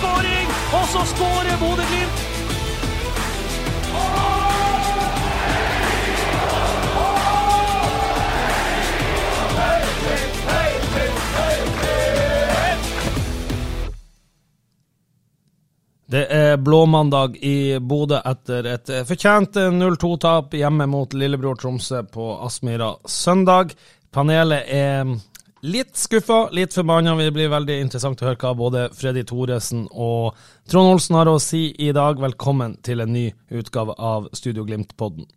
Skåring, og så skårer Bodø-Glimt. Det er blåmandag i Bodø etter et fortjent 0-2-tap hjemme mot lillebror Tromsø på Aspmyra søndag. Panelet er litt skuffa, litt forbanna. Det blir veldig interessant å høre hva både Freddy Thoresen og Trond Olsen har å si i dag. Velkommen til en ny utgave av Studio Glimt-podden.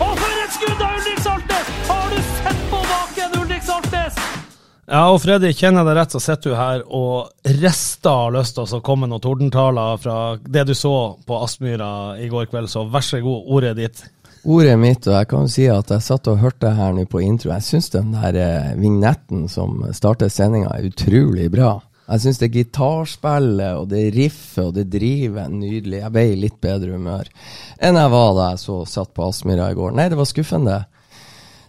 Og for et skudd av Ulrik Saltnes! Har du sett på baken, Ulrik Saltnes? Ja, og Freddy, kjenner jeg deg rett, så sitter du her og rister av lyst til å komme noen tordentaler fra det du så på Aspmyra i går kveld, så vær så god, ordet ditt. Ordet mitt, og jeg kan si at jeg satt og hørte her nå på intro. Jeg syns den der eh, vignetten som starter sendinga, er utrolig bra. Jeg syns det gitarspillet og det riffet og det drivet er nydelig. Jeg ble i litt bedre humør enn jeg var da jeg så satt på Aspmyra i går. Nei, det var skuffende.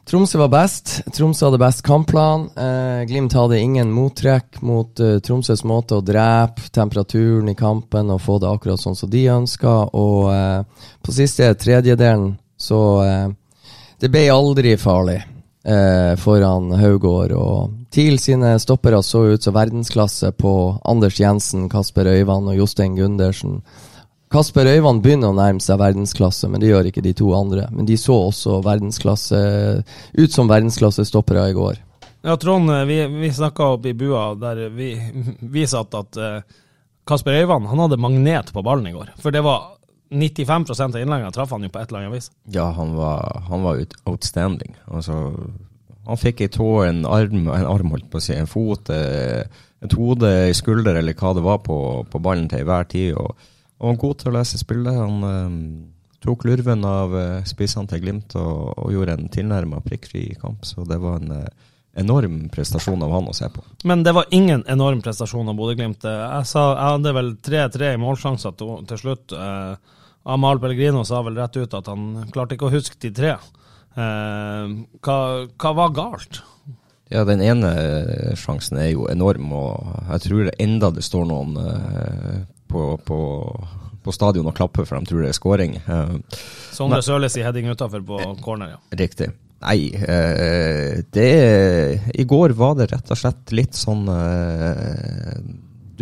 Tromsø var best. Tromsø hadde best kampplan. Eh, Glimt hadde ingen mottrekk mot eh, Tromsøs måte å drepe temperaturen i kampen og få det akkurat sånn som de ønska. Og eh, på siste tredjedelen så eh, Det ble aldri farlig eh, foran Haugård. Og TIL sine stoppere så ut som verdensklasse på Anders Jensen, Kasper Øyvand og Jostein Gundersen. Kasper Øyvand begynner å nærme seg verdensklasse, men det gjør ikke de to andre. Men de så også ut som verdensklasse-stoppere i går. Ja, Trond, vi, vi snakka opp i bua der vi, vi satt at uh, Kasper Øyvand han hadde magnet på ballen i går. For det var 95 av innleggene traff han jo på et eller annet vis. Ja, han var, han var ut, outstanding. Altså, han fikk ei tå, en arm, en arm holdt på å si, en fot, eh, et hode, ei skulder eller hva det var på, på ballen til enhver tid. Og, og han var god til å lese spillet. Han eh, tok lurven av eh, spissene til Glimt og, og gjorde en tilnærma prikkfri kamp. Så det var en enorm prestasjon av han å se på. Men det var ingen enorm prestasjon av Bodø-Glimt. Jeg, jeg hadde vel 3-3 i målsjanser til, til slutt. Eh, Amahl Pellegrino sa vel rett ut at han klarte ikke å huske de tre. Eh, hva, hva var galt? Ja, den ene eh, sjansen er jo enorm, og jeg tror det enda det står noen eh, på, på, på stadion og klapper, for de tror det er scoring. Eh, Sondre Søles i heading utafor på corner, ja. Riktig. Nei, eh, det I går var det rett og slett litt sånn eh,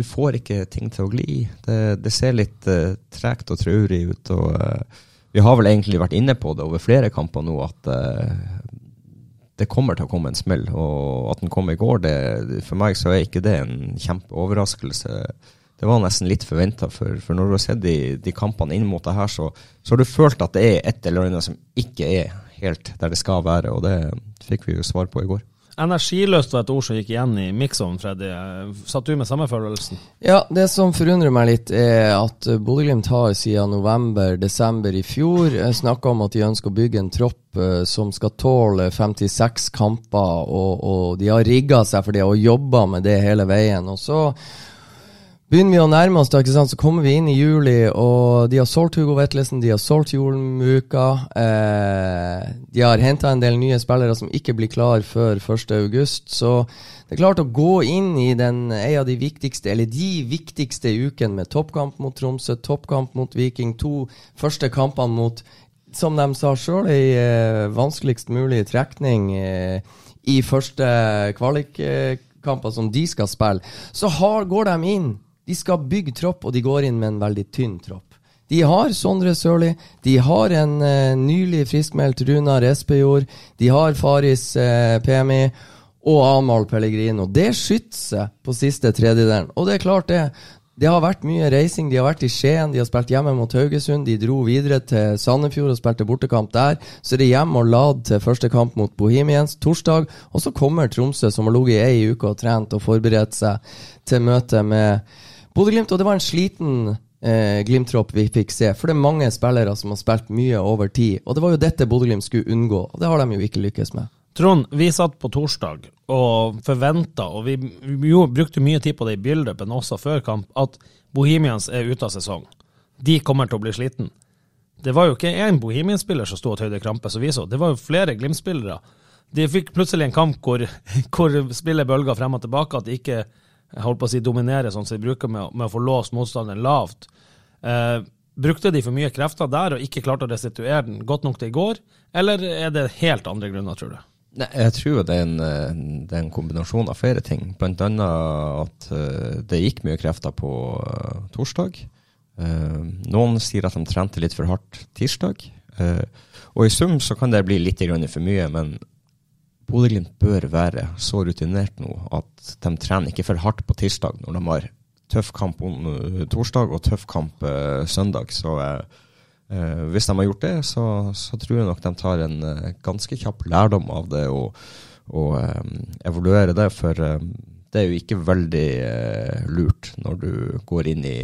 Du får ikke ting til å gli. Det, det ser litt uh, tregt og traurig ut. og uh, Vi har vel egentlig vært inne på det over flere kamper nå, at uh, det kommer til å komme en smell. Og at den kom i går, det, for meg så er ikke det en kjempeoverraskelse. Det var nesten litt forventa, for, for når du har sett de, de kampene inn mot det her, så, så har du følt at det er et eller annet som ikke er helt der det skal være, og det fikk vi jo svar på i går. Energiløst var et ord som gikk igjen i miksen, Freddy. Satt du med samme følelsen? Ja, det som forundrer meg litt, er at eh, Bodø-Glimt har siden november-desember i fjor snakka om at de ønsker å bygge en tropp eh, som skal tåle 56 kamper, og, og de har rigga seg for det og jobba med det hele veien. Og så begynner vi å nærme oss, da, ikke sant? så kommer vi inn i juli, og de har solgt Hugo Vetlesen, de har solgt Jolmuka. Eh, de har henta en del nye spillere som ikke blir klar før 1.8. Så det er klart å gå inn i den, en av de viktigste, eller de viktigste ukene med toppkamp mot Tromsø, toppkamp mot Viking, to første kampene mot som de sa sjøl, ei eh, vanskeligst mulig trekning eh, i første kvalikkamper som de skal spille, så har, går de inn. De skal bygge tropp, og de går inn med en veldig tynn tropp. De har Sondre Sørli, de har en uh, nylig friskmeldt Runar Espejord, de har Faris uh, PMI og Amahl Pellegrino. Det skyter seg på siste tredjedelen. Og det er klart det. Det har vært mye reising. De har vært i Skien, de har spilt hjemme mot Haugesund. De dro videre til Sandefjord og spilte bortekamp der. Så er det hjem og lad til første kamp mot Bohemians torsdag. Og så kommer Tromsø, som har ligget i ei uke og trent og forberedt seg til møte med Bodø-Glimt. Og det var en sliten eh, Glimt-tropp vi fikk se. For det er mange spillere som har spilt mye over tid. Og det var jo dette Bodø-Glimt skulle unngå, og det har de jo ikke lykkes med. Trond, vi satt på torsdag og forventa, og vi, jo brukte mye tid på det i build-upen også før kamp, at Bohemians er ute av sesong. De kommer til å bli sliten. Det var jo ikke én Bohemian-spiller som sto og tøyde krampe, som vi så. Det var jo flere Glimt-spillere. De fikk plutselig en kamp hvor, hvor spillet bølga frem og tilbake, at de ikke holdt på å si dominere, sånn som de bruker med, med å få låst motstanderen lavt. Eh, brukte de for mye krefter der og ikke klarte å restituere den godt nok til i går, eller er det helt andre grunner, tror du? Nei, jeg tror det er, en, eh, det er, en, kombinasjon av flere ting. Blant annet at uh, det gikk mye krefter på uh, torsdag. Uh, noen sier at de trente litt for hardt tirsdag. og i sum så kan det bli litt for mye, men Bodø-Glimt bør være så rutinert nå at de trener ikke for hardt på tirsdag når de har tøff kamp torsdag og tøff kamp søndag. Så uh, Eh, hvis de har gjort det, så, så, tror jeg nok de tar en uh, ganske kjapp lærdom av det og, og um, evaluerer det. For det er jo ikke veldig uh, lurt når du går inn i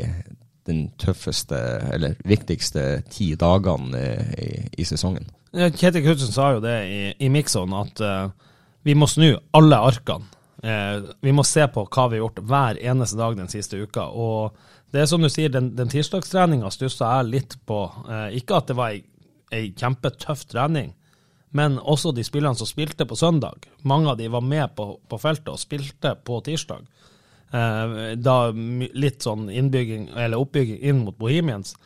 den tøffeste, eller viktigste ti dagene i, i sesongen. Kjetil Knutsen sa jo det i, i Mixon, at uh, vi må snu alle arkene. vi må se på hva vi har gjort hver eneste dag den siste uka. og det er som du sier, den, den tirsdagstreninga stussa jeg litt på. Eh, ikke at det var ei, kjempetøff trening, men også de spillerne som spilte på søndag. Mange av de var med på, på feltet og spilte på tirsdag. Eh, da litt sånn innbygging, eller oppbygging inn mot Bohemians.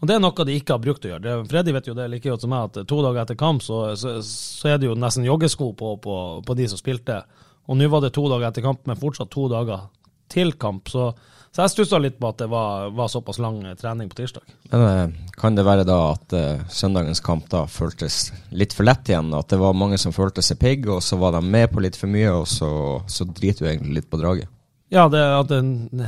Og Det er noe de ikke har brukt å gjøre. Det, Freddy vet jo det like godt som meg, at to dager etter kamp så, så, så er det jo nesten joggesko på, på, på de som spilte. Og nå var det to dager etter kamp, men fortsatt to dager til kamp. Så så jeg stussa litt på at det var, var, såpass lang eh, trening på tirsdag. Men eh, Kan det være da at uh, søndagens kamp da føltes litt for lett igjen? At det var mange som følte seg pigg, og så var de med på litt for mye, og så, så driter du egentlig litt på draget? Ja, det, at den, de,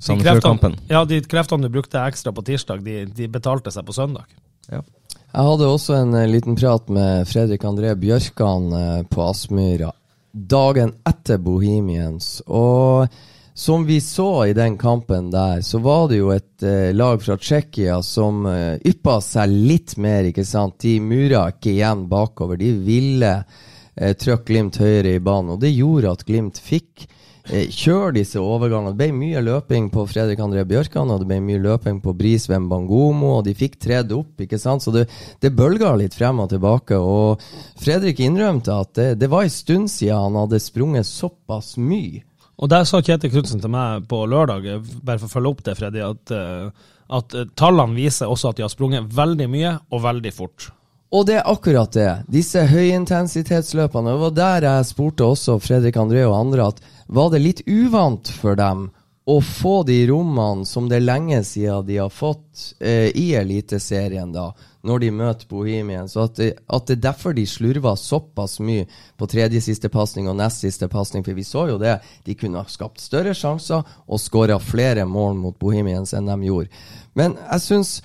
de, kreftene, ja, de kreftene du brukte ekstra på tirsdag, de, de betalte seg på søndag. Ja. Jeg hadde også en liten prat med Fredrik André Bjørkan på Aspmyra dagen etter Bohemians. og som vi så i den kampen der, så var det jo et eh, lag fra Tsjekkia som eh, yppa seg litt mer, ikke sant. De mura ikke igjen bakover. De ville eh, trykke Glimt høyere i banen, og det gjorde at Glimt fikk eh, kjøre disse overgangene. Det ble mye løping på Fredrik André Bjørkan, og det ble mye løping på Bris Wembangomo, og de fikk tredd opp, ikke sant. Så det, det bølga litt frem og tilbake. Og Fredrik innrømte at det, det var en stund siden han hadde sprunget såpass mye. Og der sa Kjetil Knutsen til meg på lørdag, bare for å følge opp det, Freddy, at, eh, at eh, tallene viser også at de har sprunget veldig mye og veldig fort. Og det er akkurat det. Disse høyintensitetsløpene. Det var der jeg spurte også Fredrik André og andre at var det litt uvant for dem å få de rommene som det er lenge siden de har fått eh, i Eliteserien, da, når de møter Bohemien. Så at det, at det er derfor de slurva såpass mye på tredje siste pasning og nest siste pasning. For vi så jo det. De kunne ha skapt større sjanser og skåra flere mål mot Bohemians enn de gjorde. Men jeg syns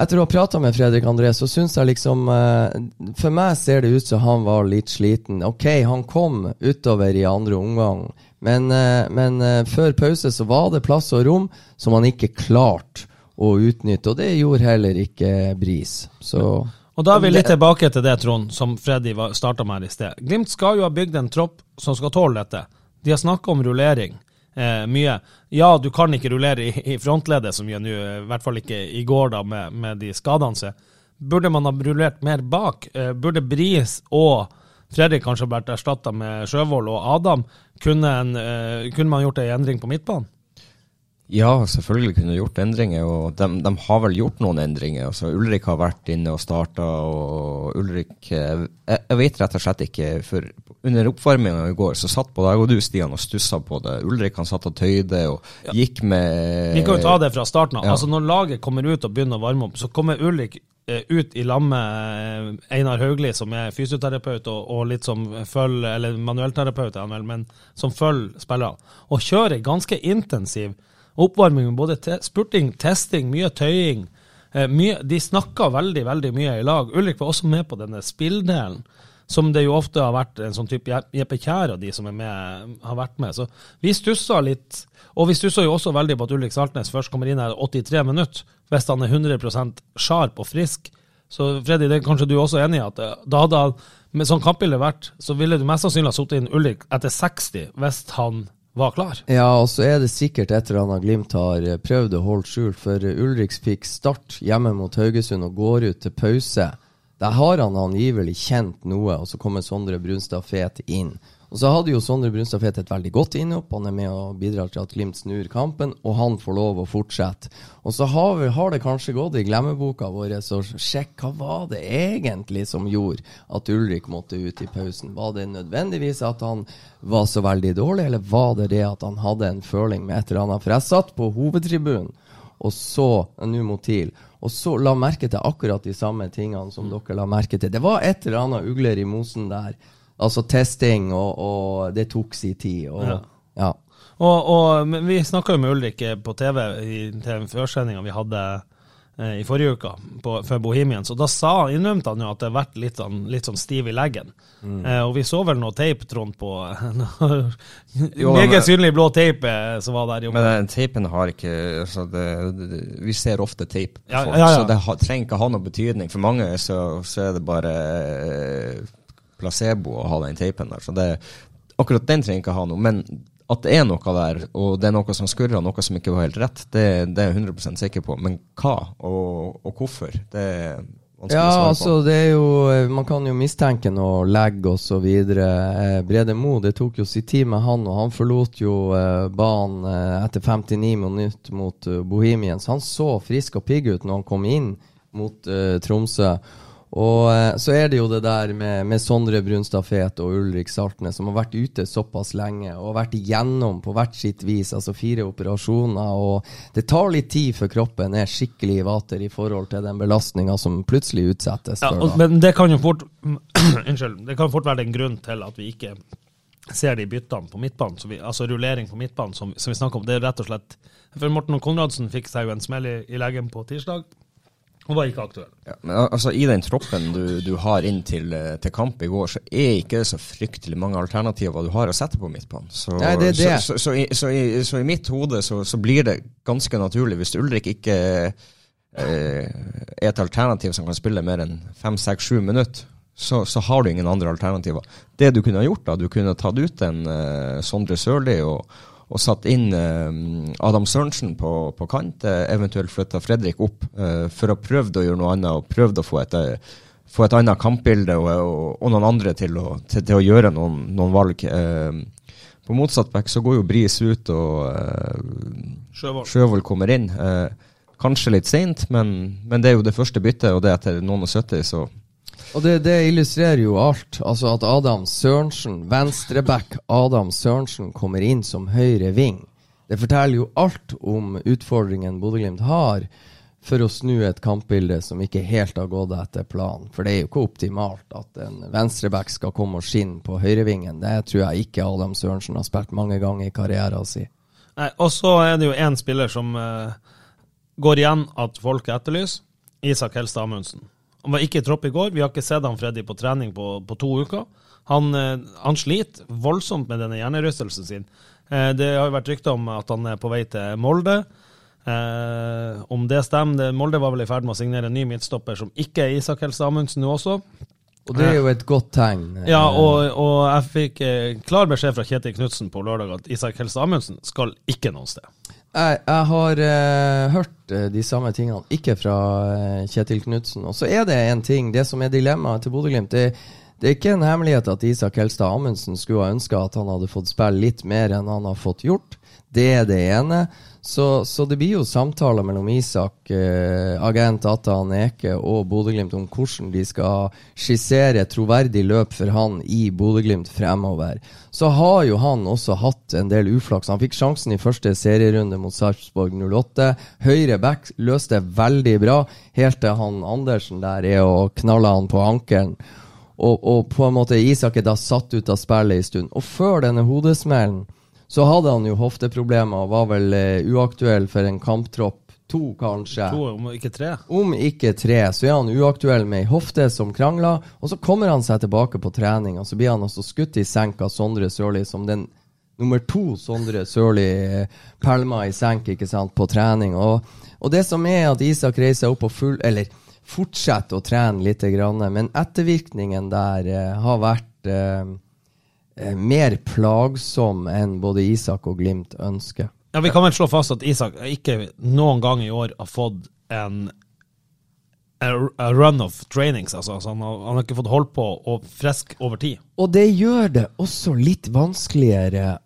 etter å ha prata med Fredrik André, så syns jeg liksom eh, For meg ser det ut som han var litt sliten. Ok, han kom utover i andre omgang, men, eh, men eh, før pause så var det plass og rom som han ikke klarte å utnytte, og det gjorde heller ikke Bris. Så og Da er vi litt tilbake til det, Trond, som Freddy starta med her i sted. Glimt skal jo ha bygd en tropp som skal tåle dette. De har snakka om rullering eh, mye. Ja, du kan ikke rullere i, i frontleddet så mye nå, i hvert fall ikke i går da med, med de skadene sine. Burde man ha rullert mer bak? Eh, burde Bris og Fredrik kanskje vært erstatta med Sjøvold og Adam? Kunne, en, eh, kunne man gjort ei endring på midtbanen? Ja, selvfølgelig kunne gjort endringer, og de, de, har vel gjort noen endringer. Altså, Ulrik har vært inne og starta, og Ulrik jeg, jeg, vet rett og slett ikke, for under oppvarminga i går så satt både jeg og du, Stian, og stussa på det. Ulrik han satt og tøyde og ja. gikk med Vi kan jo ta det fra starten av. Ja. Altså, når laget kommer ut og begynner å varme opp, så kommer Ulrik eh, ut i lag med eh, Einar Haugli, som er fysioterapeut og, og litt som følger, eller manuellterapeut, men som følger spillerne, og kjører ganske intensiv Oppvarming, både te spurting, testing, mye tøying. Eh, mye, de snakka veldig, veldig mye i lag. Ulrik var også med på denne spilldelen, som det jo ofte har vært en sånn type Je- Jeppe Kjær og de som med, har vært med. Så vi stussa litt. Og vi stussa jo også veldig på at Ulrik Saltnes først kommer inn her 83 minutter, hvis han er 100% sharp og frisk. Så Freddy, det er kanskje du også enig i at eh, da hadde han, med sånn kampbilde vært, så ville du mest sannsynlig ha satt inn Ulrik etter 60 hvis han var klar. Ja, og så er det sikkert et eller annet Glimt har eh, prøvd å holde skjult, for eh, Ulriks fikk start hjemme mot Haugesund og går ut til pause. Der har han angivelig kjent noe, og så kommer Sondre Brunstad Fet inn. Og så hadde jo Sondre Brunstad Fet et veldig godt innhopp. Han er med og bidrar til at Glimt snur kampen, og han får lov å fortsette. Og så har, vi, har det kanskje gått i glemmeboka vår å sjekke hva var det egentlig som gjorde at Ulrik måtte ut i pausen. Var det nødvendigvis at han var så veldig dårlig, eller var det det at han hadde en føling med et eller annet? For jeg satt på hovedtribunen og så nå mot TIL, og så la merke til akkurat de samme tingene som dere la merke til. Det var et eller annet ugler i mosen der. Altså testing, og, og det tok sin tid. Og, Ja. ja. Og, og men vi snakka jo med Ulrik på TV i, til den førsendinga vi hadde eh, i forrige uke på, for Bohemians, og da sa, innrømte han jo at det har vært litt sånn, litt sånn stiv i leggen. Eh, og vi så vel noe teip, Trond, på Jo, Meget men- synlig blå teip som var der. Jo. Men den teipen har ikke altså det, det, Vi ser ofte teip Ja, ja, ja. så det ha, trenger ikke ha noe betydning. For mange så, så er det bare eh, placebo å ha den teipen der. Så det, akkurat den trenger ikke ha noe. Men at det er noe der, og det er noe som skurrer, noe som ikke var helt rett, det, det er jeg 100% sikker på. Men hva, og, og hvorfor, det er vanskelig Ja, å svare altså det er jo Man kan jo mistenke noe legg videre. Eh, Brede Mo, det tok jo sin tid med han, og han forlot jo eh, banen eh, etter 59 minutter mot eh, Bohemians. Han så frisk og pigg ut når han kom inn mot uh, Tromsø. Og eh, så er det jo det der med, med Sondre Brunstad Fet og Ulrik Saltnes, som har vært ute såpass lenge og vært igjennom på hvert sitt vis, altså fire operasjoner. Og det tar litt tid før kroppen er skikkelig i vater i forhold til den belastninga som plutselig utsettes Ja, og, men det kan jo fort Unnskyld. Det kan fort være en grunn til at vi ikke ser de byttene på midtbanen, så vi, altså rullering på midtbanen, som, som vi snakker om. Det er rett og slett For Morten Konradsen fikk seg jo en smell i, i leggen på tirsdag, og var ikke aktuell. Ja, men altså I den troppen du, du har inn til, eh, til kamp i går, så er ikke det så fryktelig mange alternativer du har å sette på midtbanen. Så, Nei, det det. Så, så, så, i, så, i, så i mitt hode så, så blir det ganske naturlig, hvis Ulrik ikke eh, er et alternativ som kan spille mer enn fem, seks, sju minutter, så, så har du ingen andre alternativer. Det du kunne ha gjort, da, du kunne ha tatt ut en eh, Sondre Sørli og, og satt inn eh, Adam Sørensen på, på kant, eh, eventuelt flytta Fredrik opp, eh, for å prøve å gjøre noe annet og prøve å få et, få et annet kampbilde og, og, og noen andre til å, til, til å gjøre noen, noen valg. På motsatt back så går jo Bris ut, og Sjøvold. Kommer inn. Kanskje litt seint, men, men det er jo det første byttet, og det etter noen og 70, så Og det, det illustrerer jo alt. Altså at Adam Sørensen, venstreback Adam Sørensen, kommer inn som høyre ving. Det forteller jo alt om utfordringen Bodø-Glimt har for å snu et kampbilde som ikke helt har gått etter planen. For det er jo ikke optimalt at en venstreback skal komme og skinne på høyrevingen. Det tror jeg ikke Adam Sørensen har spilt mange ganger i karrieren sin. Nei, og så er det jo én spiller som uh, går igjen at folk etterlyser. Isak Helstad Amundsen. Han var ikke i tropp i går. Vi har ikke sett han Freddy på trening på, på to uker. Han, eh, han sliter voldsomt med denne hjernerystelsen sin. Eh, det har jo vært rykter om at han er på vei til Molde. Eh, om det stemmer Molde var vel i ferd med å signere en ny midtstopper som ikke er Isak Helse Amundsen nå også. Og det er jo et godt tegn. Ja, og, og jeg fikk klar beskjed fra Kjetil Knutsen på lørdag at Isak Helse Amundsen skal ikke noe sted. Jeg, jeg har uh, hørt eh, de samme tingene, ikke fra uh, Kjetil Knutsen. Og så er det en ting, det som er dilemmaet til Bodø-Glimt. Det, det er ikke en hemmelighet at Isak Helstad Amundsen skulle ha ønska at han hadde fått spille litt mer enn han har fått gjort. Det er det ene. Så, så det blir jo samtaler mellom Isak, eh, agent Atan Eke og Bodø-Glimt om hvordan de skal skissere troverdig løp for han i Bodø-Glimt fremover. Så har jo han også hatt en del uflaks. Han fikk sjansen i første serierunde mot Sarpsborg 08. Høyre back løste veldig bra, helt til han Andersen der er og knaller han på ankelen. Og, og på en måte Isak er da satt ut av spillet en stund. Og før denne hodesmellen så hadde han jo hofteproblemer og var vel eh, uaktuell for en kamptropp. To, kanskje. To, om ikke tre. Om ikke tre, så er han uaktuell med ei hofte som krangler, og så kommer han seg tilbake på trening, og så blir han også skutt i senk av Sondre Sørli som den nummer to Sondre Sørli eh, pælma i senk ikke sant, på trening. Og, og det som er at Isak reiser opp og full... Eller fortsetter å trene litt, grann, men ettervirkningen der eh, har vært eh, mer plagsom enn både Isak og Glimt ønsker. Ja, Vi kan vel slå fast at Isak ikke noen gang i år har fått en a run of trainings. altså, altså han, har, han, har, ikke fått holdt på og frisk over tid. Og det gjør det også litt vanskeligere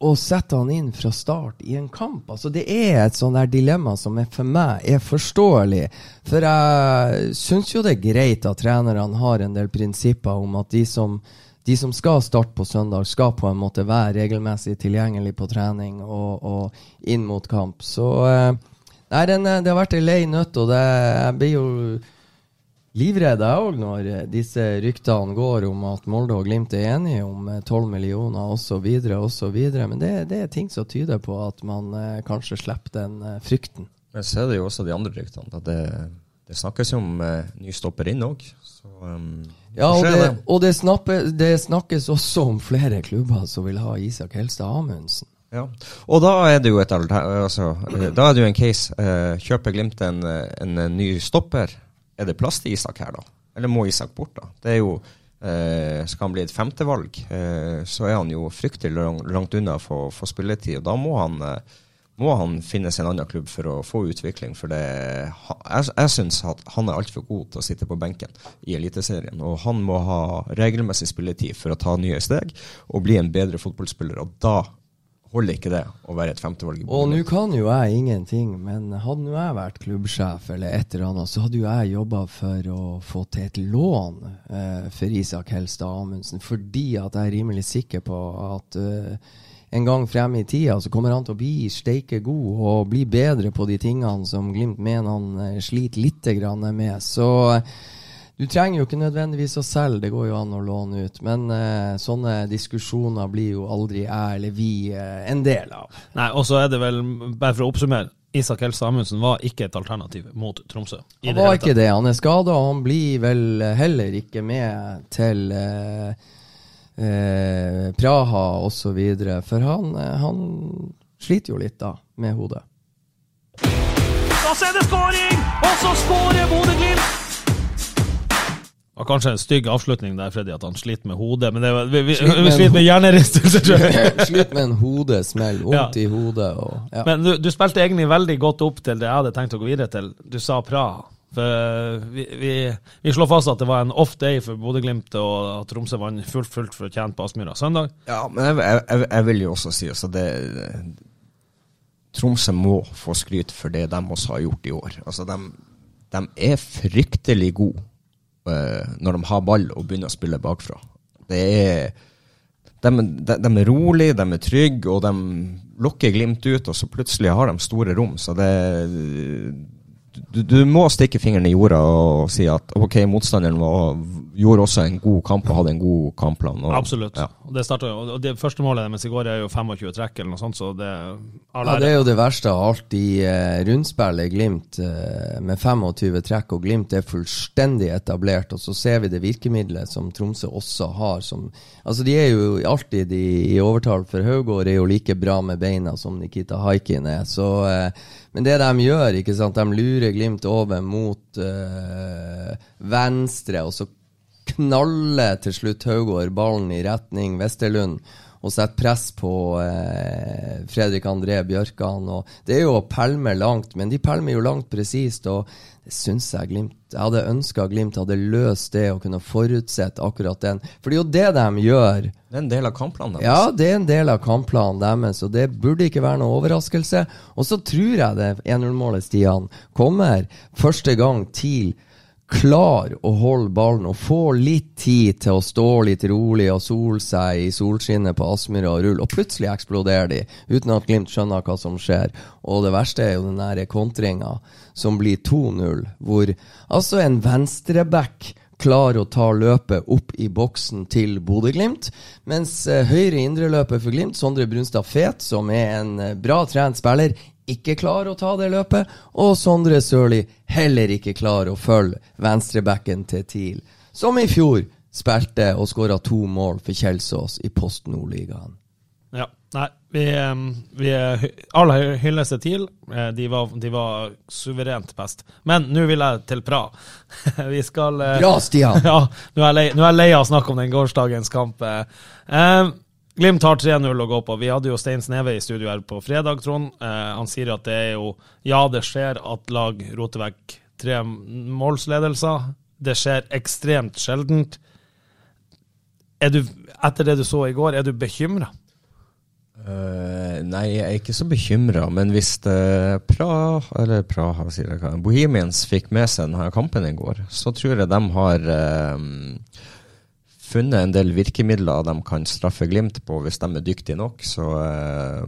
å sette han inn fra start i en kamp. Altså Det er et sånn der dilemma som er for meg er forståelig. For jeg syns jo det er greit at trenerne har en del prinsipper om at de som de som skal starte på søndag, skal på en måte være regelmessig tilgjengelig på trening og, og inn mot kamp. Så eh, nei, den, eh, det har vært ei lei nøtt, og det, jeg blir jo livredd jeg òg når eh, disse ryktene går om at Molde og Glimt er enige om 12 millioner osv. osv. Men det, det, er ting som tyder på at man kanskje slipper den frykten. Men så er det jo også de andre ryktene. det, det snakkes jo om ny stopper inn òg. Um, ja, og, det, og det, snappe, det, snakkes også om flere klubber som vil ha Isak Helstad Amundsen. Ja, og da er det jo et altså, eh, Da er det jo en case. Uh, kjøper Glimt en, en, ny stopper, er det plass til Isak her da? Eller må Isak bort, da? Det er jo uh, Skal han bli et femtevalg, uh, så er han jo fryktelig langt unna for, for spilletid. Og da må han må han finne seg en annen klubb for å få utvikling. For det, jeg, jeg syns han er altfor god til å sitte på benken i Eliteserien. Og han må ha regelmessig spilletid for å ta nye steg og bli en bedre fotballspiller. Og da holder ikke det å være et femtevalg. Og nå kan jo jeg ingenting, men hadde nå jeg vært klubbsjef eller et eller annet, så hadde jo jeg jobba for å få til et lån eh, for Isak Helstad Amundsen, fordi at jeg er rimelig sikker på at eh, en gang frem i tida så kommer han til å bli steike god og bli bedre på de tingene som Glimt mener han eh, sliter litt med. Så eh, du trenger jo ikke nødvendigvis å selge, det går jo an å låne ut. Men uh, sånne diskusjoner blir jo aldri jeg eller vi uh, en del av. Nei, og så er det vel, bare for å oppsummere, Isak Helse Amundsen var ikke et alternativ mot Tromsø. Han var ikke det. Han er skada, og han blir vel heller ikke med til uh, eh, Praha osv. For han, eh, han sliter jo litt da med hodet. Da er det skåring! Og så skårer Bodø-Glimt! Det var kanskje en stygg avslutning der, Freddy, at han sliter med hodet. Men det var, vi, vi, sliter, vi sliter med hjernerystelse, tror jeg. sliter med en hodesmell. Vondt ja. i hodet. Og, ja. Men du, du, spilte egentlig veldig godt opp til det jeg hadde tenkt å gå videre til. Du sa Praha. For eh, vi, vi, vi, slår fast at det var en off day for Bodø-Glimt, og at Tromsø vant fullt fullt fortjent på Aspmyra søndag. Ja, men jeg, jeg, jeg, vil jo også si altså det Tromsø må få skryt for det de også har gjort i år. Altså, de, de er fryktelig gode uh, når de har ball og begynner å spille bakfra. Det er de, de, de, er rolige, de er trygge, og de lokker Glimt ut, og så plutselig har de store rom. Så det du, du, må stikke fingeren i jorda og si at ok, motstanderen var, gjorde også en god kamp og hadde en god kampplan. Og, Absolutt. Ja. Og det, startet, og det første målet deres i går er jo 25 trekk eller noe sånt, så det ja, Det er jo det verste av alt i eh, rundspillet Glimt eh, med 25 trekk, og Glimt er fullstendig etablert. Og så ser vi det virkemidlet som Tromsø også har. Som, altså De er jo alltid i, i overtall, for Haugård er jo like bra med beina som Nikita Haikin er. Så eh, men det de gjør, ikke sant, de lurer Glimt over mot øh, venstre, og så knaller til slutt Haugård ballen i retning Vesterlund og sette press på eh, Fredrik André Bjørkan. Og det er jo å pælme langt, men de pælmer jo langt presist. og det syns jeg Glimt Jeg hadde ønska Glimt hadde løst det og kunne forutsett akkurat den. For det er jo det de gjør. Det er en del av kampplanen deres. Ja, det er en del av kampplanen deres, og det burde ikke være noe overraskelse. Og så tror jeg det 1-0-målet, Stian, kommer første gang til klar å holde ballen og få litt tid til å stå litt rolig og sole seg i solskinnet på Aspmyra og rulle, og plutselig eksploderer de uten at Glimt skjønner hva som skjer. Og det verste er jo den der kontringa som blir 2-0, hvor altså en venstreback klarer å ta løpet opp i boksen til Bodø-Glimt. Mens eh, høyre indreløper for Glimt, Sondre Brunstad Fet, som er en eh, bra trent spiller, ikke klarer å ta det løpet. Og Sondre Sørli heller ikke klarer å følge venstrebacken til TIL, som i fjor spilte og skåra to mål for Kjelsås i Post Nordligaen. Ja. Nei, vi, vi All hy- hyllest til TIL. Eh, De var, de var suverent best. Men nå vil jeg til Pra. vi skal eh, Bra, Stian! Ja, nå er jeg lei, av å snakke om den gårsdagens kamp. eh. Eh, Glimt har 3-0 å gå på. Vi hadde jo Stein Sneve i studio her på fredag, Trond. Eh, han sier at det er jo Ja, det skjer at lag roter vekk tre målsledelser. Det skjer ekstremt sjeldent. Er du, etter det du så i går, er du bekymra? Uh, nei, jeg er ikke så bekymra, men hvis uh, pra, eller Praha, sier jeg hva, Bohemians fikk med seg denne kampen i går, så tror jeg de har eh, funnet en del virkemidler de kan straffe Glimt på hvis de er dyktige nok. Så eh,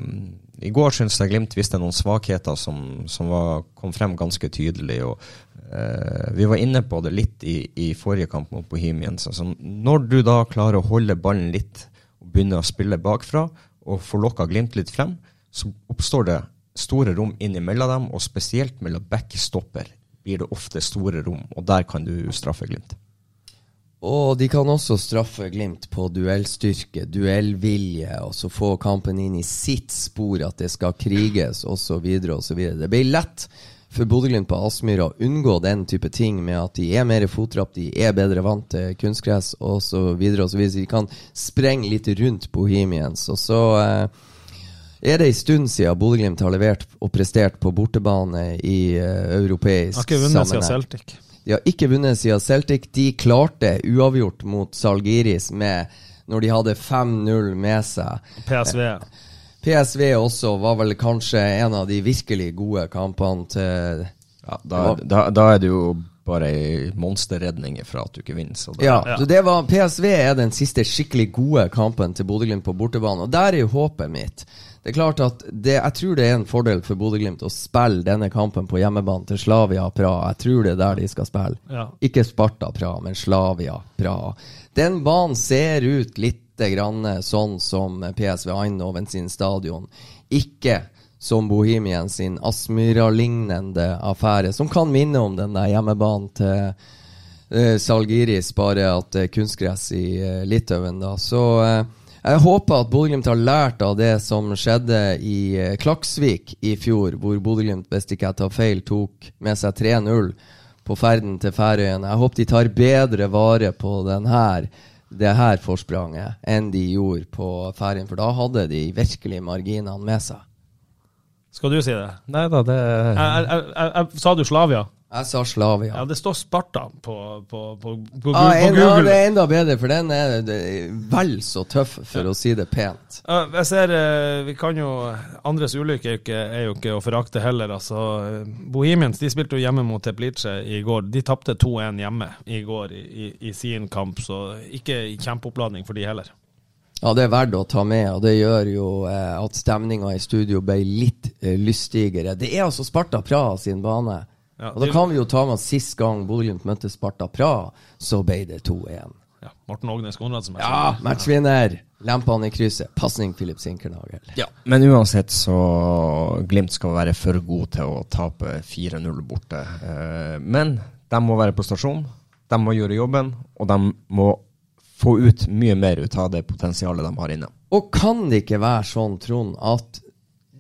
i går syns jeg Glimt viste noen svakheter som, som var, kom frem ganske tydelig. og eh, Vi var inne på det litt i, i forrige kamp mot Bohemians. Altså, når du da klarer å holde ballen litt og begynner å spille bakfra, og får lokka Glimt litt frem, så oppstår det store rom innimellom dem, og spesielt mellom back-stopper blir det ofte store rom, og der kan du straffe Glimt. Og de kan også straffe Glimt på duellstyrke, duellvilje, og så få kampen inn i sitt spor, at det skal kriges osv. osv. Det blir lett for Bodø-Glimt på Aspmyra å unngå den type ting med at de er mer fotrapp, de er bedre vant til kunstgress osv. Så de kan sprenge litt rundt Bohemians. Og så eh, er det en stund siden Bodø-Glimt har levert og prestert på bortebane i eh, europeisk Har ikke vunnet siden sammenheng. Celtic. De har ikke vunnet siden Celtic. De klarte uavgjort mot Salgiris med når de hadde 5-0 med seg. PSV. PSV også var vel kanskje en av de virkelig gode kampene til Ja, da, da, da er det jo bare ei monsterredning fra at du ikke vinner. Så det, Ja, Ja. så det var PSV er den siste skikkelig gode kampen til Bodø-Glimt på bortebane. Og der er jo håpet mitt. Det er klart at det, Jeg tror det er en fordel for Bodø-Glimt å spille denne kampen på hjemmebane til Slavia Praha. Jeg tror det er der de skal spille. Ja. Ikke Sparta Praha, men Slavia Praha. Den banen ser ut litt grann sånn som PSV Eindhoven sin stadion. Ikke som Bohemian sin Aspmyra-lignende affære, som kan minne om den der hjemmebanen til eh, Salgiris, bare at det er kunstgress i eh, Litauen, da. Så eh, jeg håper at Bodø-Glimt har lært av det som skjedde i eh, Klaksvik i fjor, hvor Bodø-Glimt, hvis ikke jeg tar feil, tok med seg 3-0 på ferden til Færøyene. Jeg håper de tar bedre vare på den her, det her forspranget enn de gjorde på Færøyene, for da hadde de virkelig marginene med seg. Skal du si det? Nei da, det Jeg, jeg, jeg, jeg, sa du Slavia? Jeg sa Slavia. Ja, det står Sparta på, på, på, på, Gu- Ah, en, Google. ja, det er enda bedre, for den er er vel så tøff, for å si det pent. Uh, jeg ser, uh, vi kan jo Andres ulykke er er jo ikke å forakte heller. altså. Bohemians de spilte jo hjemme mot Teplice i går. De tapte 2-1 hjemme i går i, i, i sin kamp, så ikke kjempeoppladning for de heller. Ja, det er verdt å ta med, og det gjør jo eh, at stemninga i studio ble litt eh, lystigere. Det er altså Sparta Praha sin bane. Ja, og da kan vi jo ta med at sist gang Bodø-Glimt møtte Sparta Praha, så ble det 2-1. Ja, Morten Ågnes Konradsen. Ja, matchvinner! Lempene i krysset. Pasning Filip Sinkernagel. Ja, men uansett så Glimt skal være for god til å tape 4-0 borte. Eh, men de må være på stasjon, de må gjøre jobben, og de må få ut mye mer ut av det potensialet de har inne. Og kan det ikke være sånn, Trond, at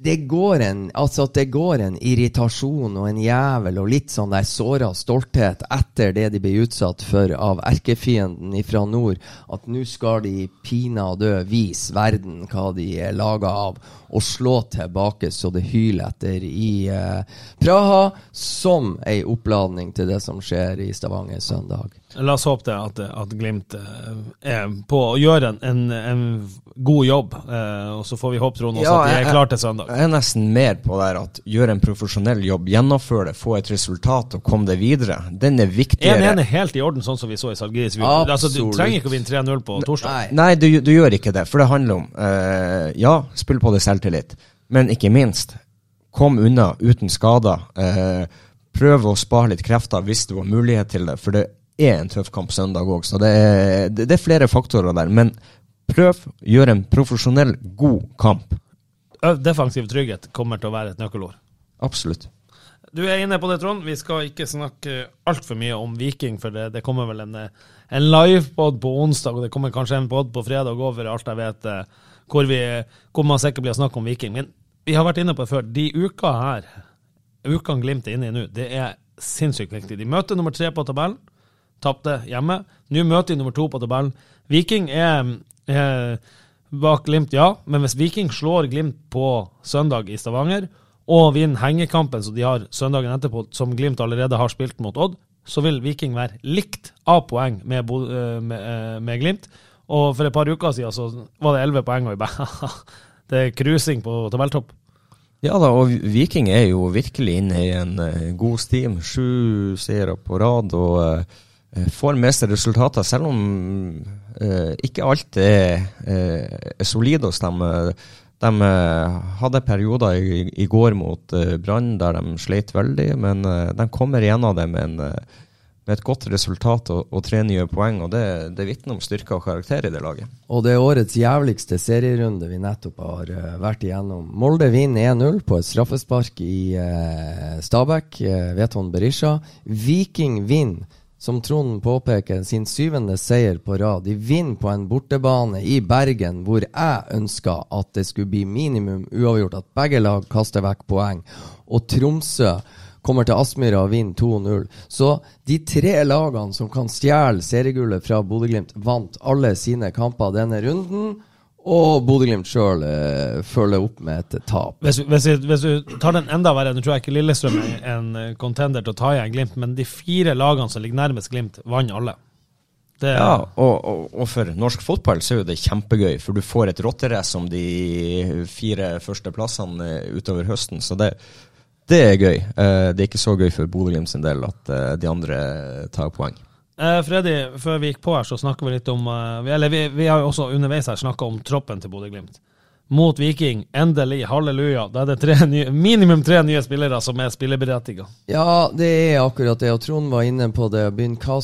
det går en, altså det går en irritasjon og en jævel og litt sånn der såra stolthet etter det de ble utsatt for av erkefienden fra nord, at nå skal de pinadø vise verden hva de er laga av, og slå tilbake så det hyler etter i eh, Praha, som ei oppladning til det som skjer i Stavanger søndag. La oss håpe det at, at Glimt eh, er på å gjøre en, en, en god jobb. eh, og så får vi håpe Trond også Ja, at de er klare til søndag. Jeg er nesten mer på der at gjøre en profesjonell jobb, gjennomføre det, få et resultat og komme det videre. Den er viktigere. 1-1 er helt i orden, sånn som vi så i Salgiris. Altså, du trenger ikke å vinne 3-0 på torsdag. Nei, du, du gjør ikke det, for det handler om eh, Ja, spill på deg selvtillit, men ikke minst, kom unna uten skader. Eh, prøv å spare litt krefter hvis du har mulighet til det, for det er en tøff kamp søndag òg, så det er, det, er flere faktorer der. Men prøv, å gjøre en profesjonell, god kamp. Defensiv trygghet kommer til å være et nøkkelord. Absolutt. Du er inne på det, Trond. Vi skal ikke snakke altfor mye om Viking, for det, det kommer vel en, en livepod på onsdag, og det kommer kanskje en pod på fredag òg, for alt jeg vet, eh, hvor, vi, hvor man sikkert blir å snakke om Viking. Men vi har vært inne på det før. De uka her, ukene Glimt er inne i nå, det er sinnssykt viktig. De møter nummer tre på tabellen, tapte hjemme. Nå møter de nummer to på tabellen. Viking er, er bak Glimt, ja, men hvis Viking slår Glimt på søndag i Stavanger, og vinner hengekampen som de har søndagen etterpå, som Glimt allerede har spilt mot Odd, så vil Viking være likt av poeng med, eh, med, eh, med Glimt. Og for et par uker siden så var det elleve poeng, og vi bare Det er cruising på tabelltopp. Ja da, og Viking er jo virkelig inne i en eh, god steam. Sju seire på rad og eh, får med seg resultater, selv om eh, ikke alt er, eh, er solid hos dem. De eh, hadde perioder i, i går mot eh, Brann der de sleit veldig, men eh, de kommer gjennom det med, en, eh, med et godt resultat og, og tre nye poeng. og Det, det vitner om styrke og karakter i det laget. Og det er årets jævligste serierunde vi nettopp har eh, vært igjennom. Molde vinner 1-0 på et straffespark i Stabæk, Veton Berisha. Viking vinner, som Trond påpeker, sin syvende seier på rad. De vinner på en bortebane i Bergen, hvor jeg ønska at det skulle bli minimum uavgjort, at begge lag kaster vekk poeng. Og Tromsø kommer til Aspmyra og vinner 2-0. Så de tre lagene som kan stjele seriegullet fra Bodø-Glimt, vant alle sine kamper denne runden. Og Bodø-Glimt sjøl eh, følger opp med et tap. Hvis, hvis, hvis du tar den enda verre, nå tror jeg ikke Lillestrøm er en eh, contender til å ta igjen Glimt, men de fire lagene som ligger nærmest Glimt, vant alle. Det, Ja, og, og, og for norsk fotball så er jo det kjempegøy, for du får et rotterace om de fire første plassene eh, utover høsten, så det, det er gøy. Eh, Det er ikke så gøy for Bodø-Glimt sin del at de andre tar poeng. Eh, Freddy, før vi gikk på her, så snakka vi litt om eh, Eller vi, vi har jo også underveis her snakka om troppen til Bodø-Glimt. Mot Viking, endelig, halleluja. Da er det tre nye, minimum tre nye spillere som er spilleberettiga. Ja, det er akkurat det. Og Trond var inne på det.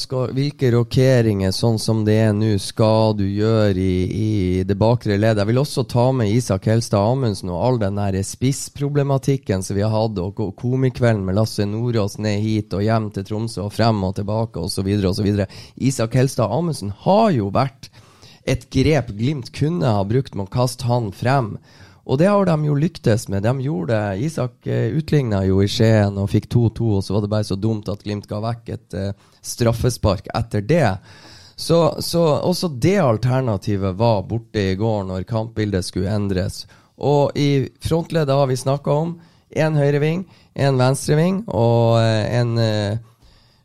Skal, hvilke rokeringer, sånn som det er nå, skal du gjøre i, i det bakre leddet? Jeg vil også ta med Isak Helstad Amundsen og all den der spissproblematikken som vi har hatt, og ko- komikvelden med Lasse Nordås ned hit og hjem til Tromsø og frem og tilbake osv. osv. Isak Helstad Amundsen har jo vært et grep Glimt kunne ha brukt med å kaste han frem. Og det har de jo lyktes med. De gjorde det. Isak eh, utligna jo i Skien og fikk 2-2, og så var det bare så dumt at Glimt ga vekk et uh, straffespark etter det. Så, så også det alternativet var borte i går når kampbildet skulle endres. Og i frontleddet har vi snakka om én høyreving, én venstreving og eh, en eh,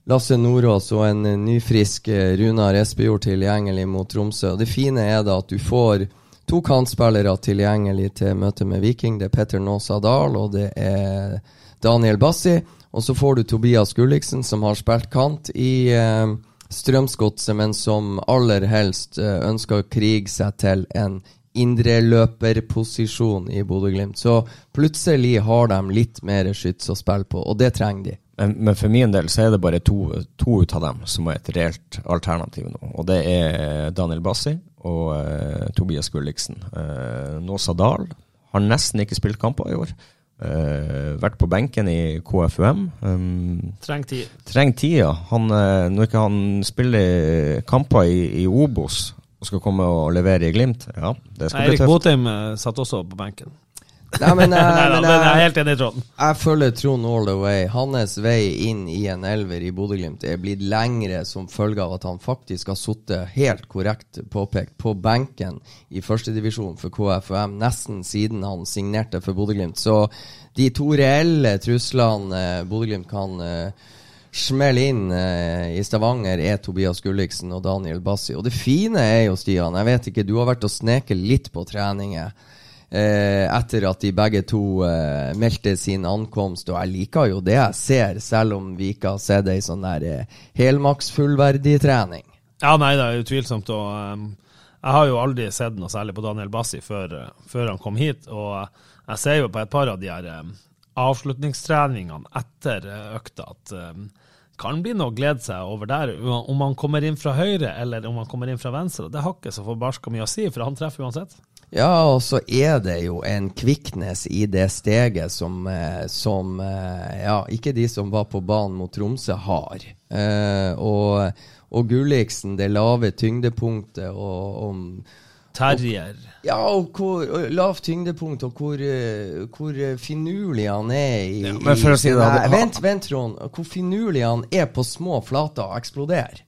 Lasse Nordås og en eh, nyfrisk eh, Runar Espejord tilgjengelig mot Tromsø. Og Det fine er da at du får to kantspillere tilgjengelig til møtet med Viking. Det er Petter Nåsa Dahl og det er Daniel Bassi. Og så får du Tobias Gulliksen, som har spilt kant i eh, Strømsgodset, men som aller helst eh, ønsker å krige seg til en indreløperposisjon i Bodø-Glimt. Så plutselig har de litt mer skyts å spille på, og det trenger de. Men, for min del så er det bare to, to ut av dem som er et reelt alternativ nå. Og det er Daniel Bassi og uh, Tobias Gulliksen. Uh, Nåsa Dahl har nesten ikke spilt kamper i år. Uh, vært på benken i KFUM. Um, Trenger tid. trenger tida. Han, uh, når ikke han spiller kamper i, i Obos og skal komme og levere i Glimt, ja, det skal bli Eirik tøft. Botheim eh, satt også på benken. Nei, men, eh, Nei, da, men men jeg er helt enig i Trond. jeg følger Trond all the way. Hans vei inn i en elver i Bodø-Glimt er blitt lengre som følge av at han faktisk har sittet helt korrekt påpekt på benken i førstedivisjon for KFUM nesten siden han signerte for Bodø-Glimt. Så de to reelle truslene eh, Bodø-Glimt kan eh, smelle inn eh, i Stavanger, er Tobias Gulliksen og Daniel Bassi. Og det fine er jo, Stian, jeg vet ikke, du har vært og sneket litt på treninger eh, etter at de begge to eh, meldte sin ankomst, og jeg liker jo det jeg ser, selv om vi ikke har sett ei sånn der eh, helmaks fullverdig trening. Ja, nei, det er utvilsomt. Og, um, jeg har jo aldri sett noe særlig på Daniel Bassi før, uh, før han kom hit. Og uh, jeg ser jo på et par av de her um, avslutningstreningene etter uh, økta at um, kan bli noe å glede seg over der. Om han kommer inn fra høyre eller om han kommer inn fra venstre, det har ikke så forbarska mye å si, for han treffer uansett. Ja, og så er det jo en kvikknes i det steget som, eh, som eh, ja, ikke de som var på banen mot Tromsø, har. Eh, og, og Gulliksen, det lave tyngdepunktet og, og Terrier. Ja, og hvor og lavt tyngdepunkt, og hvor, eh, hvor finurlig han er i, Ja, men for å si det, Nei, Vent, vent, Trond. Hvor finurlig han er på små flater og eksploderer.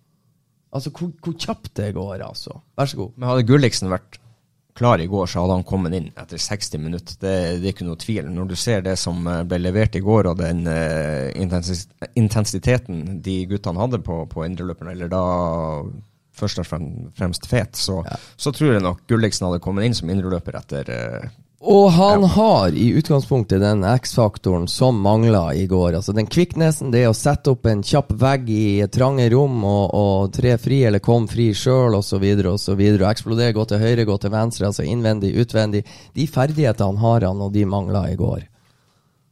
Altså, hvor, hvor kjapt det går, altså. Vær så god. Men hadde Gulliksen vært klar i går, så hadde han kommet inn etter 60 minutter. Det, det er ikke noe tvil. Når du ser det som eh, ble levert i går, og den uh, intensiteten de guttene hadde på, på indreløperen, eller da først og fremst Fet, så, så tror jeg nok Gulliksen hadde kommet inn som indreløper etter eh, Og han har i utgangspunktet den X-faktoren som mangla i går. Altså den kvikknesen, det å sette opp en kjapp vegg i trange rom og, og tre fri eller kom fri sjøl osv. osv. Eksplodere, gå til høyre, gå til venstre, altså innvendig, utvendig. De ferdighetene har han, og de mangla i går.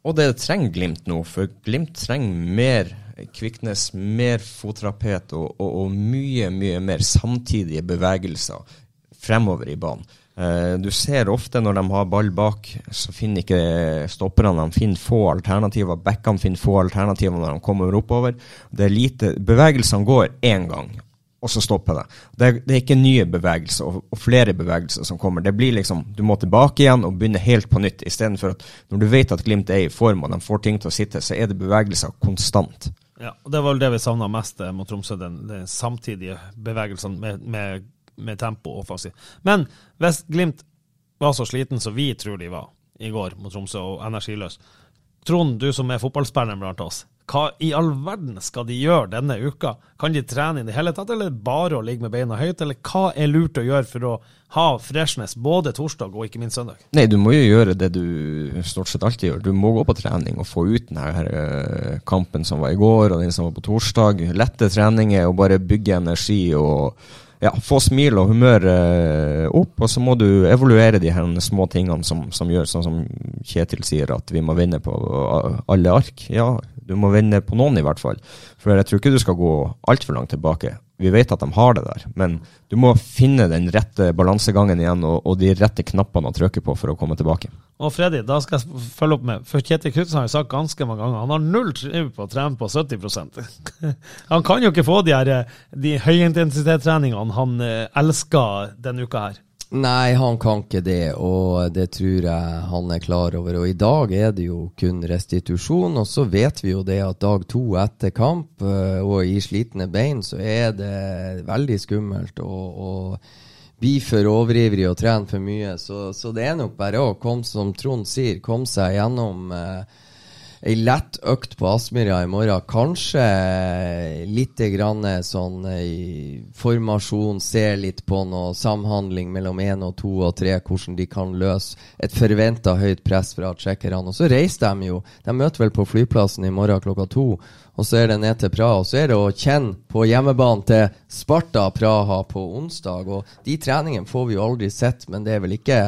Og det trenger Glimt nå, for Glimt trenger mer Kviknes, mer fotrapet og, og, og mye, mye mer samtidige bevegelser fremover i banen. Eh, du ser ofte når de har ball bak, så finner ikke stopperne de finner få alternativer. Backene finner få alternativer når de kommer oppover. Det er lite, Bevegelsene går én gang, og så stopper det. Det er, det er ikke nye bevegelser og, og flere bevegelser som kommer. Det blir liksom, Du må tilbake igjen og begynne helt på nytt, istedenfor at når du vet at Glimt er i form og de får ting til å sitte, så er det bevegelser konstant. Ja, og Det var vel det vi savna mest eh, mot Tromsø, den, den samtidige bevegelsen med, med, med tempo og offensiv. Men hvis Glimt var så sliten som vi tror de var i går mot Tromsø, og energiløs Trond, du som er fotballspilleren blant oss, hva i all verden skal de gjøre denne uka? Kan de trene i det hele tatt, eller bare å ligge med beina høyt, eller hva er lurt å gjøre for å ha freshness både torsdag og ikke minst søndag? Nei, du må jo gjøre det du stort sett alltid gjør. Du må gå på trening og få ut denne her, eh, kampen som var i går, og den som var på torsdag. Lette treninger og bare bygge energi og ja, få smil og humør eh, opp. Og så må du evaluere de her små tingene som, som gjør, sånn som Kjetil sier, at vi må vinne på alle ark. Ja, du må vinne på noen i hvert fall. For jeg tror ikke du skal gå altfor langt tilbake. Vi vet at de har det der, men du må finne den rette balansegangen igjen og, og de rette knappene å trykke på for å komme tilbake. Og Freddy, da skal jeg følge opp med For Kjetil Knutsen har jo sagt ganske mange ganger han har null tro på å trene på 70% Han kan jo ikke få de, her, de høyintensitetstreningene han eh, elsker denne uka her. Nei, han kan ikke det, og det tror jeg han er klar over. Og i dag er det jo kun restitusjon, og så vet vi jo det at dag to etter kamp øh, og i slitne bein, så er det veldig skummelt å, å bli for overivrig og trene for mye. Så, så det er nok bare å komme, som Trond sier, komme seg gjennom eh, Ei lett økt på Aspmyra i morgen. Kanskje litt grann sånn i formasjon, se litt på noe samhandling mellom én og to og tre, hvordan de kan løse et forventa høyt press fra tsjekkerne. Og så reiser de jo. De møter vel på flyplassen i morgen klokka to. Og så er det ned til Praha. Og så er det å kjenne på hjemmebanen til Sparta Praha på onsdag. Og de treningene får vi jo aldri sett, men det er vel ikke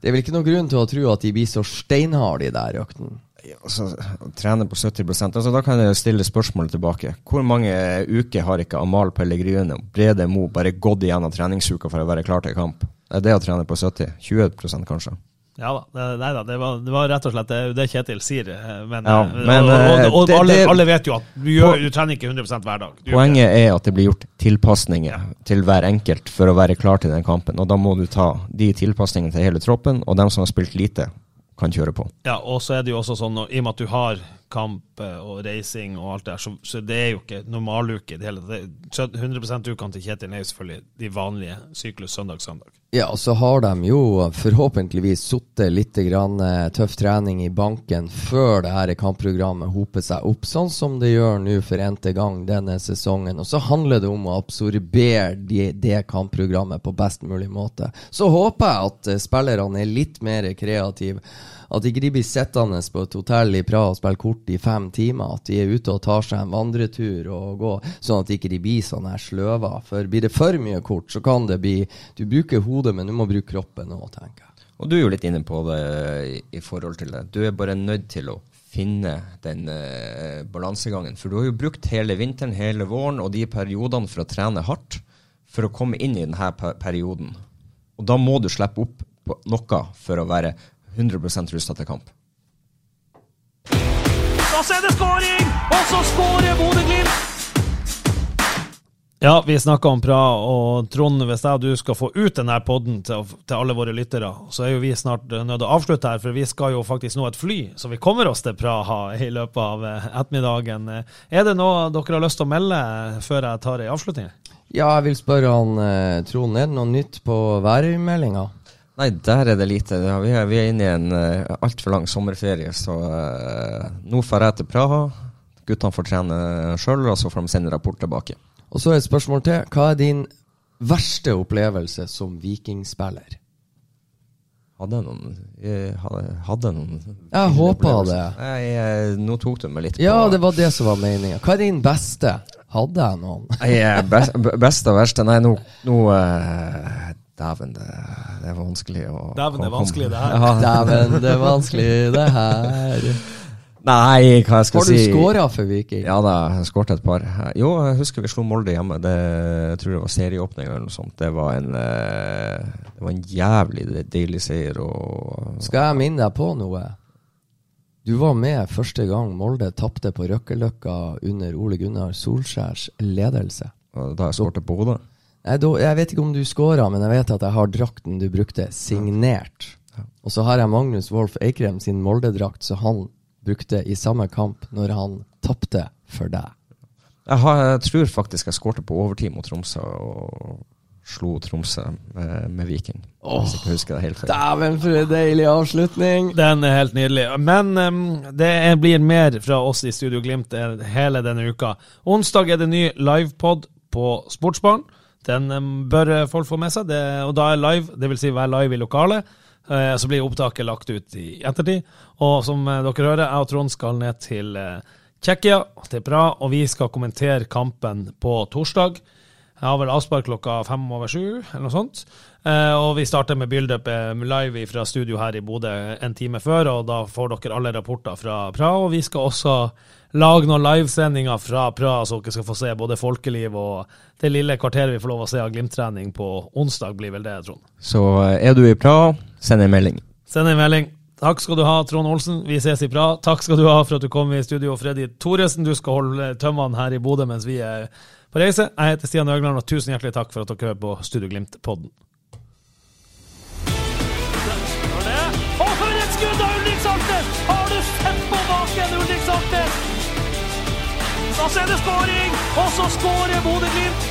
det er vel ikke noen grunn til å tro at de blir så steinharde, de der øktene. Altså, trene på 70% altså, Da kan jeg stille spørsmålet tilbake. Hvor mange uker har ikke Amal og Brede Mo bare gått igjennom treningsuka for å være klar til kamp? Er det å trene på 70? 20% kanskje? Ja da. det- Nei da, det var, det var rett og slett det, det Kjetil sier. eh, Men, Ja, eh, men, og, og, og, det- alle, alle vet jo at du, gjør, du trener ikke 100 hver dag. Du Poenget er at det blir gjort tilpasninger til hver enkelt for å være klar til den kampen. Og da må du ta de tilpasningene til hele troppen, og dem som har spilt lite, kan kjøre på. Ja, og så er det jo også sånn, og i og med at du har kamp eh, og reising og alt det der, så, så det er jo ikke normaluke i det hele tatt. 100 ukene til Kjetil er jo selvfølgelig de vanlige syklus søndag-søndag. Ja, og så har de jo forhåpentligvis sittet litt grann, eh, tøff trening i banken før det her kampprogrammet hoper seg opp, sånn som det gjør nå for n-te gang denne sesongen. Og så handler det om å absorbere de, det kampprogrammet på best mulig måte. Så håper jeg at eh, spillerne er litt mer kreative. At ikke de blir sittende på et hotell i Praha og spille kort i fem timer. At de er ute og tar seg en vandretur og går, sånn at ikke de blir sånn her sløva. For blir det for mye kort, så kan det bli Du bruker hodet, men du må bruke kroppen òg, tenker jeg. Og du er jo litt inne på det i forhold til det. Du er bare nødt til å finne den uh, balansegangen. For du har jo brukt hele vinteren, hele våren og de periodene for å trene hardt for å komme inn i denne perioden. Og da må du slippe opp på noe for å være 100 rusta til kamp. Og så er det skåring! Og så skårer Bodø-Glimt! Ja, vi snakka om Praha, og Trond, hvis jeg og du skal få ut denne podden til, til, alle våre lyttere, så er jo vi snart nødt til å avslutte her, for vi skal jo faktisk nå et fly, så vi kommer oss til Praha i løpet av eh, ettermiddagen. Er det noe dere har lyst til å melde før jeg tar ei avslutning? Ja, jeg vil spørre han eh, Trond, er det noe nytt på værmeldinga? Nei, der er det lite. Vi er, vi er inne i en uh, altfor lang sommerferie, så uh, nå får jeg til Praha. Guttene får trene sjøl, og så får de sende rapport tilbake. Og så et spørsmål til. Hva er din verste opplevelse som vikingspiller? Hadde jeg noen Jeg hadde, hadde noen Jeg håpa det. Jeg, jeg, nå tok du meg litt på Ja, det var det som var meninga. Hva er din beste? Hadde jeg noen? Nei, best, beste og verste? Nei, nå, nå uh, Dæven, det, det, er vanskelig å Dæven, det er vanskelig, det her. Ja. Dæven, det er vanskelig, det her. Nei, hva jeg skal si Har du skåra for Viking? Ja da, jeg skåret et par. Jo, jeg husker vi slo Molde hjemme. Det, jeg tror det var serieåpning eller noe sånt. Det var en, eh, det var en jævlig deilig seier. Og, skal jeg minne deg på noe? Du var med første gang Molde tapte på Røkkeløkka under Ole Gunnar Solskjærs ledelse. Da jeg skåret på hodet? Jeg vet ikke om du scora, men jeg vet at jeg har drakten du brukte, signert. Og så har jeg Magnus Wolff Eikrem sin Molde-drakt, så han brukte i samme kamp når han tapte for deg? Jeg, har, jeg, tror faktisk jeg skårte på overtid mot Tromsø og slo Tromsø med, med Viking. Oh, helt. Dæven, for en deilig avslutning! Den er helt nydelig. Men um, det blir mer fra oss i Studio Glimt hele denne uka. Onsdag er det ny livepod på Sportsbarn. Den um, bør folk få med seg. Det, og da er live, dvs. Si være live i lokalet. Eh, så blir opptaket lagt ut i ettertid. Og som eh, dere hører, jeg og Trond skal ned til eh, Tsjekkia, til Praha, og vi skal kommentere kampen på torsdag. Jeg har vel avspark klokka fem over sju, eller noe sånt. og vi starter med build-up live fra studio her i Bodø en time før, og da får dere alle rapporter fra Praha. Og vi skal også lage noen livesendinger fra Praha, så dere skal få se både folkeliv og det lille kvarteret vi får lov å se av Glimt-trening på onsdag, blir vel det, Trond. Så er du i Praha, send en melding. Send en melding. Takk skal du ha, Trond Olsen. Vi ses i Praha. Takk skal du ha for at du kom i studio, Freddy Thoresen. Du skal holde tømmene her i Bodø mens vi er på reise. Jeg heter Stian Øgland, og tusen hjertelig takk for at dere hører på Studio Glimt-podden. Og for et skudd av Ulrik Saltnes! Har du sett på baken, Ulrik Saltnes? Så er det skåring! Og så skårer Bodø-Glimt!